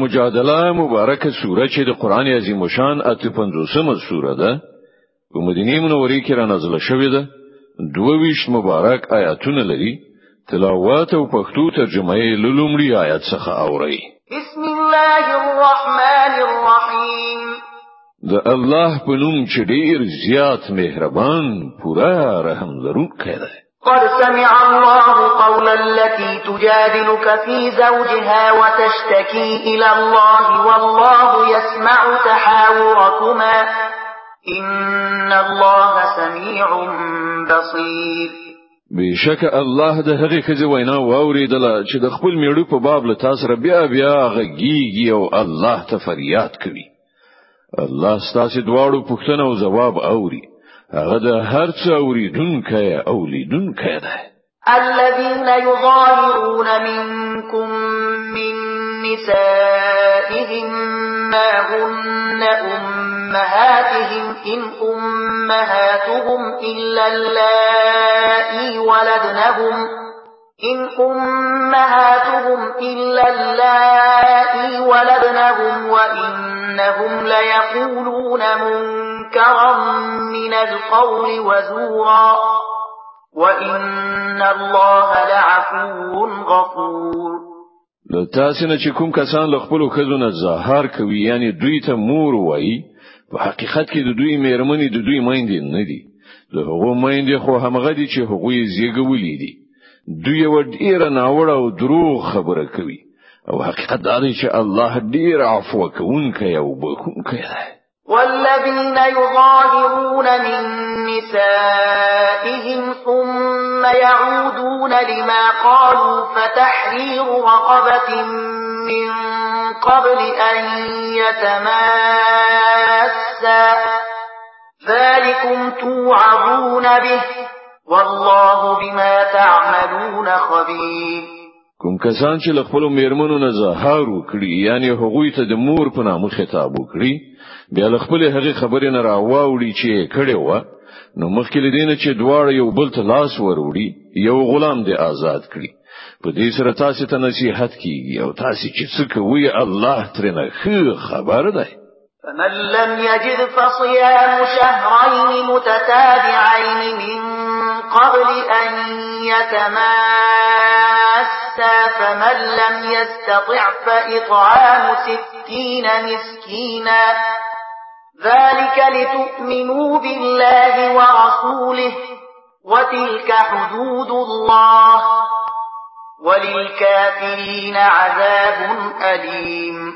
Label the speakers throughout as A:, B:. A: مجادله مبارکه سوره چې د قران عظیم شان اته پنځوسمه سوره ده په مدینه منورې کې را نازله شوې ده دوه ویشت مبارک آیاتونه لري تلاوت او پښتو ترجمه یې لومړی آیات څخه اوري
B: بسم الله الرحمن الرحیم
A: د الله په نوم چې ډیر زیات مهربان پورا رحم لرونکی دی
B: قد سمع الله قولا التي تجادلك في زوجها وتشتكي إلى الله والله يسمع تحاوركما إن الله سميع بصير بشك
A: الله ده هغې خزي وینا واوریدله چې د خپل میړو په باب له تاسو سره بیا بیا او الله ته فریاد کوي الله ستاسو دواړو پوښتنه او جواب اوري غدا هرچا اوریدونکی او لیدونکی
B: ده الذين يظاهرون منكم من نسائهم ما هن أمهاتهم إن أمهاتهم إلا اللائي ولدنهم إن أمهاتهم إلا اللائي ولدنهم وإنهم ليقولون منكر منكرا من القول وزورا وإن الله لعفو غفور د
A: تاسو نه چې کوم کسان له خپل خزونه ظاهر کوي یعنی دوی ته مور وایي په حقیقت کې د دوی میرمنې د دوی مایندې نه دي د هغو مایندې خو همغه دي چې هغوی زیږولې دي دوی و ډیره ناوړه او دروغ خبره کوي او حقیقت دا دی چې الله ډیر عفو کوونکی او بخښونکی دی
B: والذين يظاهرون من نسائهم ثم يعودون لما قالوا فتحرير رقبة من قبل أن يتماسا ذلكم توعظون به والله بما تعملون خبير کوم
A: کسان چې له خپل میرمنو نه زهار وکړي یعنی هغوی ته د مور په نامه خطاب وکړي بیا خپل هغه خبرې نه راوړي چې کړي و نو مخکې لدین چې دواړه یو بل ته لاس وروړي یو غلام دې آزاد کړي په دې سره تاسو ته نصيحت کیږي او تاسو چې څه کوي الله ترنه خبر ده
B: فمن لم يجد فصيام شهرين متتابعين من قبل أن يتماسا فمن لم يستطع فإطعام ستين مسكينا ذلك لتؤمنوا بالله ورسوله وتلك حدود الله وللكافرين عذاب أليم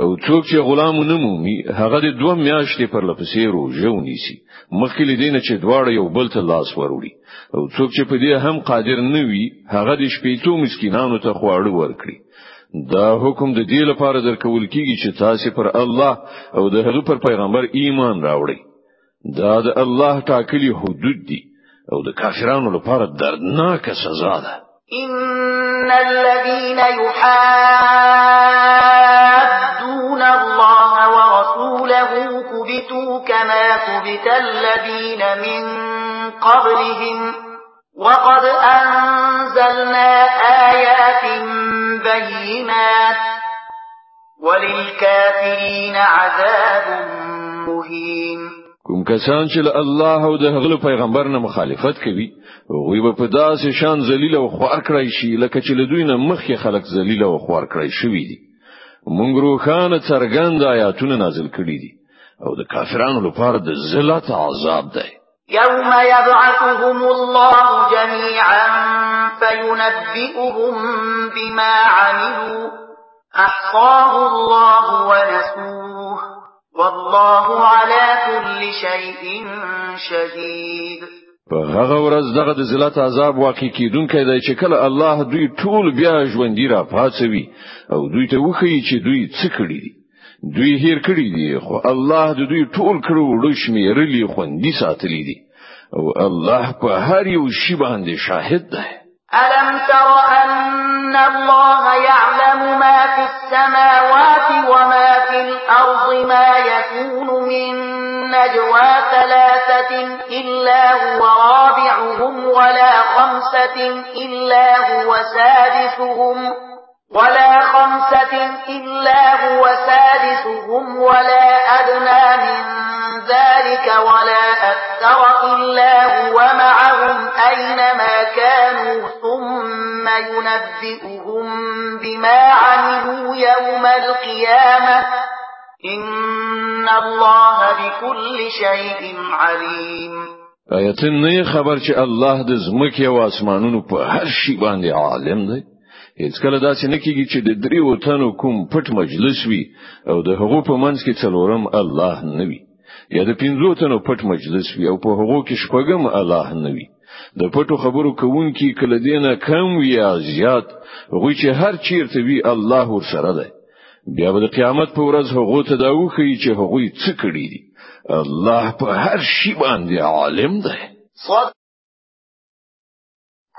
A: او څوک چې غلام نمومي هغه د دوه میاشتې پر لپسې روژو نیسي مخکې نه چې دواړه یو بل ته لاس وروړي او څوک چې په دې هم قادر نه وي هغه د شپې شپېتو مسکینانو ته خواړه ورکړي دا حکم د دې لپاره درکول کیږي چې تاسو پر الله او د هغه پر پیغمبر ایمان راوړئ دا د الله ټاکلي حدود دي او د کافرانو لپاره دردناک سزا ده ان
B: الذين يحادون الله ورسوله كبتوا كما كبت الذين من قبلهم وقد انزلنا ايات بينات وللكافرين عذاب مهين
A: کوم کسان چې الله او د هغه پیغمبر نه مخالفت کوي هغه به په داسې شان ذلیل او خوار کړی شي لکه چې له دوی نه مخکې خلک ذلیل او خوار کړی شوی دي مونږ روخانه څرګند آیاتونه نازل کړي دي او د کافرانو لپاره د ذلت عذاب دی يوم يبعثهم الله جميعا فينبئهم بما عملوا أحصاه الله ونسوه والله على كل شيء شهيد په هغه ورځ دغه د ذلت عذاب واقع کیدونکې دی چې کله الله دوی ټول بیا ژوندۍ را پاڅوي او دوی ته وخی چې دوی څه کړی دي دوی هیر کړی دی خو الله د دوی ټول کړو ډوش می رلی خو خوندې ساتلی دی او الله په هر یو شی باندې شاهد دی
B: ألم تر أن الله يعلم ما في السماوات وما في الأرض ما يكون من نجوى ثلاثة إلا هو رابعهم ولا خمسة إلا هو سادسهم ولا خمسة إلا هو سادسهم ولا أدنى من ذلك ولا أكثر إلا هو معهم أينما كانوا ثم ينبئهم بما عملوا يوم القيامة إن الله بكل شيء
A: عليم آیتن نه خبر
B: چې الله
A: د زمکه او
B: اسمانونو په هر شی باندې عالم
A: دی هیڅ کله دا څه نکېږي چې د دریو تنو کوم پټ مجلس وي او د هغو په منځ کې څلورم الله نه وي یا د پنځو تنو پټ مجلس وي او په هغو کې شپږم الله نه وي د پټو خبرو کوونکی کله دینه کم وی زیات غوی چې هر چیرته وی الله ور سره ده بیا به د قیامت په ورځ هغه ته دا وخی چې هغه څه کړی دي الله په هر شی باندې عالم ده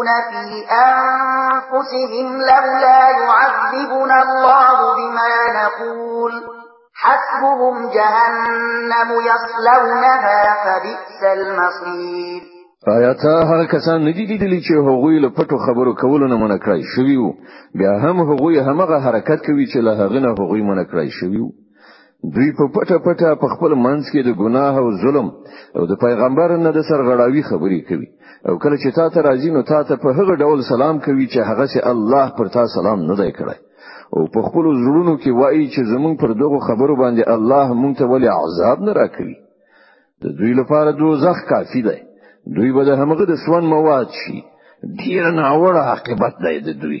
B: يقولون في أنفسهم لولا يعذبنا الله بما نقول
A: حسبهم جهنم يصلونها فبئس المصير آیا تا
B: هغه
A: کسان
B: ندی
A: لیدلی چې هغوی له پټو خبرو کولو نه منع کړای شوی وو بیا هم هغوی همغه حرکت کوي چې له هغه نه هغوی منع کړای شوی وو دوی په پټه پټه په خپل منځ کې د ګناه او ظلم او د پیغمبر نه د سرغړاوي خبرې کوي او کله چې تا ته راځي نو تا ته په هغه ډول سلام کوي چې هغه سي الله پر تا سلام نه دی کړی او په خپل زړونو کې وایي چې زمونږ پر دغه خبرو باندې الله مونږ ته ولې عذاب نه راکړي د دوی لپاره دوزخ کافی دی دوی به د همغه د سون مواد شي ډیر ناوړه عاقبت دی د دوی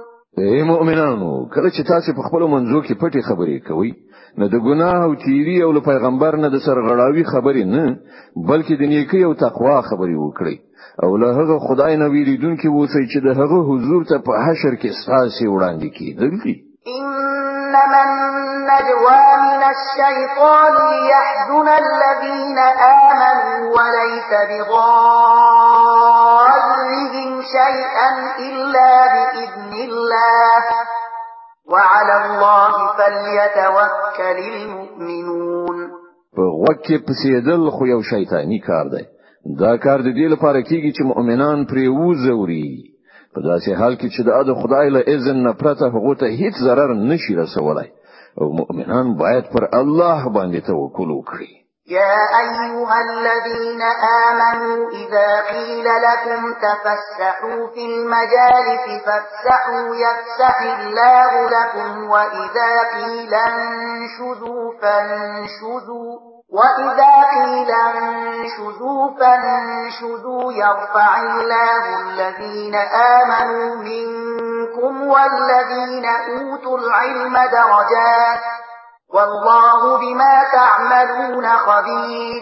A: اے مؤمنانو کله چې تاسو په خپل منځو کې پټي خبرې کوي نه د ګناه او تیری او پیغمبر نه د سرغړاوي خبرې نه بلکې د نیکی او تقوا خبرې وکړي او له هغه خدای نه ویریدونکو ووسی چې د هغه حضور ته په حشر کې ساسي وړاندې کیږي
B: انما النجوى من الشيطان ليحزن الذين آمنوا وليس بضارهم شيئا إلا وعلى الله فليتوكل المؤمنون په
A: وکه پسېدل خو یو شیطانی کار دی دا کار د دې لپاره کیږي چې مؤمنان پرې وزوري په داسې حال کې چې د خدای له اذن نه پرته هغه ته هیڅ ضرر نشي رسولای او مؤمنان باید پر الله باندې توکل وکړي
B: يا أيها الذين آمنوا إذا قيل لكم تفسحوا في المجالس فافسحوا يفسح الله لكم وإذا قيل انشدوا فانشدوا وإذا قيل انشدوا فانشدوا يرفع الله الذين آمنوا منكم والذين أوتوا العلم درجات والله بما تعملون خبير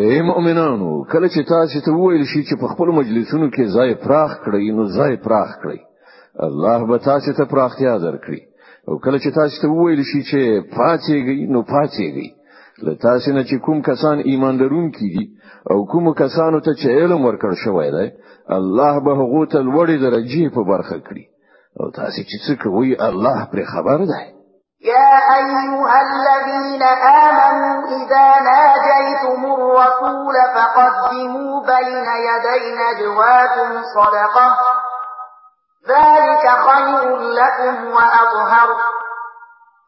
A: اے مؤمنانو کله چې تاسو ته وویل شي چې په خپل مجلسونو کې ځای پراخ کړئ نو ځای پراخ کړئ الله به تاسو ته پراختیا درکړي او کله چې تاسو ته وویل شي چې پاتېږئ نو پاتېږئ له تاسو نه چې کوم کسان ایمان لرونکي دي او کوم کسانو ته چې علم ورکړ شوی دی الله به هغه ته لوړې درجه په برخه کړي او تاسو چې څه کوي الله پر خبر دی
B: يا أيها الذين آمنوا إذا ناجيتم الرسول فقدموا بين يدي نجواكم صدقة ذلك خير لكم وأطهر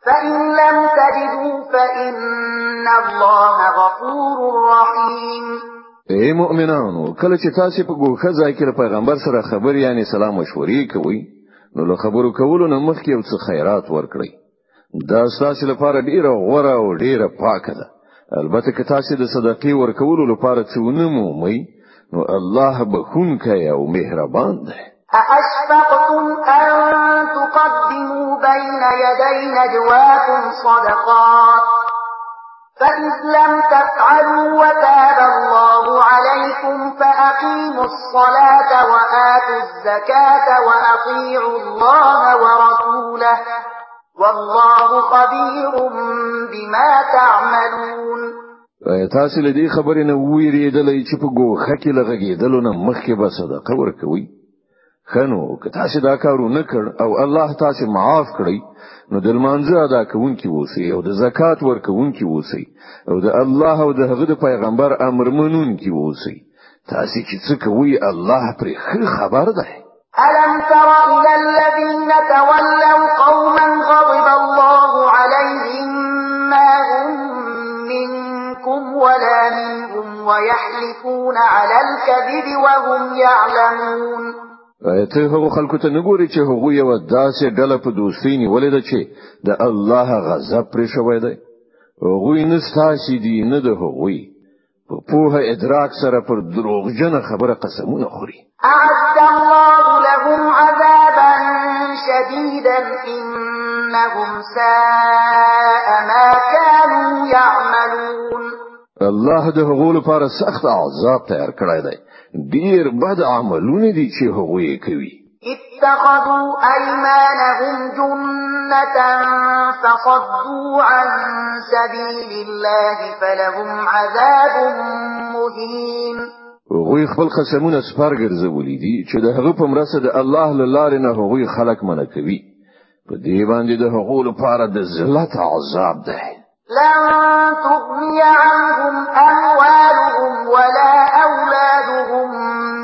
B: فإن لم تجدوا فإن الله غفور رحيم اے إيه
A: مؤمنانو کله چې تاسو په ګوخه ځای کې پیغمبر سره خبر یعنی سلام مشورې کوي نو له خبرو کولو نه مخکې یو څه خیرات ورکړئ دا ساسې لپاره ډیره غوره او ډیره پاکه ده البته که تاسو د صدقې ورکولو لپاره څونه مومئ نو الله بخونکی او مهربان
B: دی أأشفقتم أن تقدموا بين يدي نجواكم صدقات فإذ لم تفعلوا وتاب الله عليكم فأقيموا الصلاة وآتوا الزكاة وأطيعوا الله ورسوله والله خبير بما تعملون
A: تاسو له دې خبرې نه ویریدلې چې په ګوخه کې لغږیدل نه مخکې به صدقه ورکوي خنو که تاسو دا کارو نه کړ او الله تاسو معاف کړی نو د لمانځه ادا کوونکی ووسی او د زکات ورکوونکی ووسی او د الله او د هغه د پیغمبر امر منونکی ووسی تاسو چې څه کوي
B: الله
A: پرې خبر ده الم تر
B: الى الذين تولوا قوم
A: ولا منهم ويحلفون على الكذب وهم يعلمون ته هغه خلکو ته نګوري چې هغه یو داسې ډله په دوستۍ نیولې ده چې د الله غضب پرې شوی دی هغه نه ستاسي دي نه د هغه په پوهه ادراک سره پر دروغجن خبره قسمونه خوري
B: اعد الله لهم عذابا شديدا انهم ساء ما كانوا يعملون
A: الله د هغو لپاره سخت عذاب تیار کړی دی ډیر بد عملونه دي چې هغوی کوي
B: اتخذوا ايمانهم جنة فصدوا عن سبيل الله فلهم عذاب مهين
A: غوی خپل قسمونه سپار ګرځولې دي چې د هغه په مرسته د الله لاره نه هغوی خلق منه کوي په دې باندې د هغو لپاره د ذلت عذاب دی لن تغني عنهم أموالهم ولا أولادهم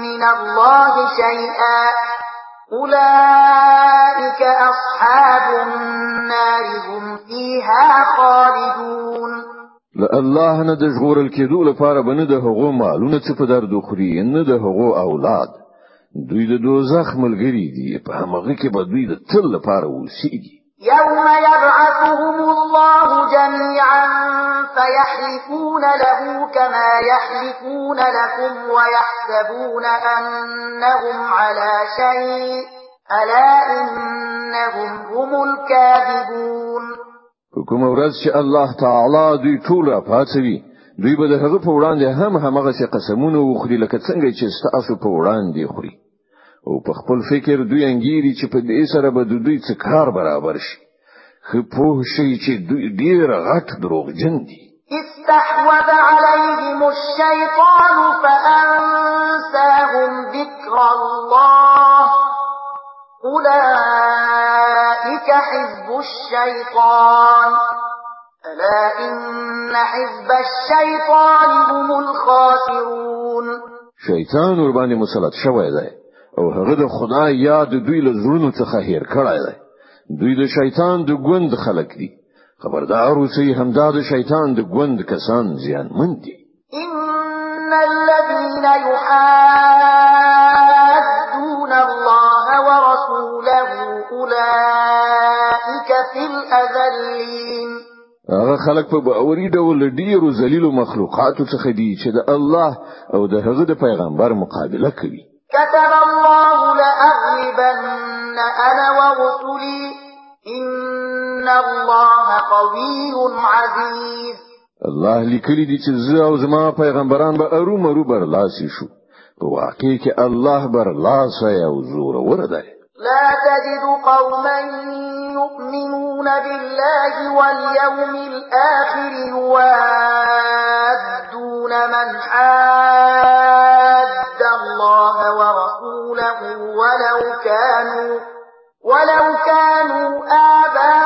A: من الله شيئا أولئك أصحاب النار هم فيها خالدون الله نه د ژغورل کېدو لپاره بنه د هغو مالونه چې په درد خوري نه د هغو اولاد دوی د دوزخ ملګری دي په هغه کې به دوی د تل لپاره
B: وسیږي یوم یبعثهم الله ويحلفون له كما يحلفون لكم ويحسبون
A: أنهم على شيء ألا إنهم هم الكاذبون کوم ورځ چې الله تعالی دوی ټول راپاتوي دوی به د هغه په وړاندې هم همغه څه قسمونه وخوري لکه څنګه چې ستاسو په وړاندې خوري او په خپل فکر دوی انګیري چې په دې سره به دوی څه کار برابر شي خپوه شي چې دوی ډیر غټ دروغجن دي
B: استحوذ عليهم الشيطان فأنساهم ذكر الله أولئك حزب الشيطان ألا إن حزب الشيطان هم الخاسرون شيطان
A: ربان باندې
B: مسلط
A: شوی او هغه د خدای یاد دوی له زړونو څخه هیر کړای دی دوی د شیطان د ګوند خلک دي خبردار اوسئ همدا د شیطان د ګوند کسان زیان مند دي ان
B: الذين يحادون الله ورسوله اولئك في الاذلين
A: هغه خلک په باوري ډول ډیرو ذلیل مخلوقات څخه دي چې د
B: الله
A: او د هغه د پیغمبر مقابله کوي كتب
B: إن الله قوي عزيز
A: الله لیکلی دي چې زه او زما پیغمبران به ارو مرو بر لاسې شو په واقع کې الله بر لاس او زور ورده
B: لا تجد قوما يؤمنون بالله واليوم الآخر يوادون من حاد الله ورسوله ولو كانوا ولو كانوا آباءهم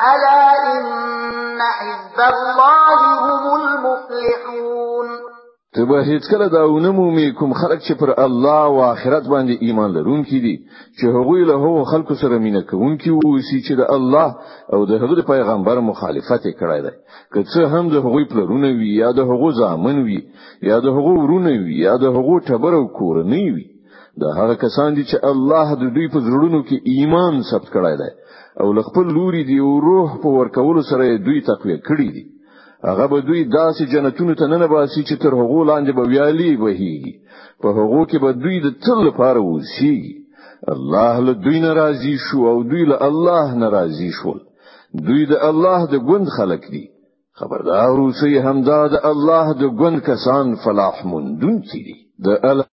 B: ألا إن حزب الله هم المفلحون
A: تبه هیڅ کله دا ونمومي کوم خلک چې پر الله او آخرت باندې ایمان لرونکي دي چې هغوی له هغو خلکو سره مینه کوونکي وو چې د الله او د هغه پیغمبر مخالفت کړی دی که څه هم د هغوی پلرونه وي یا د هغو ځامن وي یا د هغو ورونه وي یا د هغو ټبر او کورنۍ وي دا هغه کسان دي چې الله د دوی په زړونو کې ایمان ثبت کړی دی او له خپل لوري دی او روح په ورکولو سره دوی تقویه کړی دي هغه به دوی داسې جنتونو ته نه باسي چې تر هغو لاندې به ویالي وهيږي په هغو کې به دوی د تل لپاره وسیږي الله له دوی ناراضي شو او دوی له الله ناراضي شول دوی د الله د ګوند خلق دي خبردار اوسئ همدا د الله د ګوند کسان فلاح مندون دي د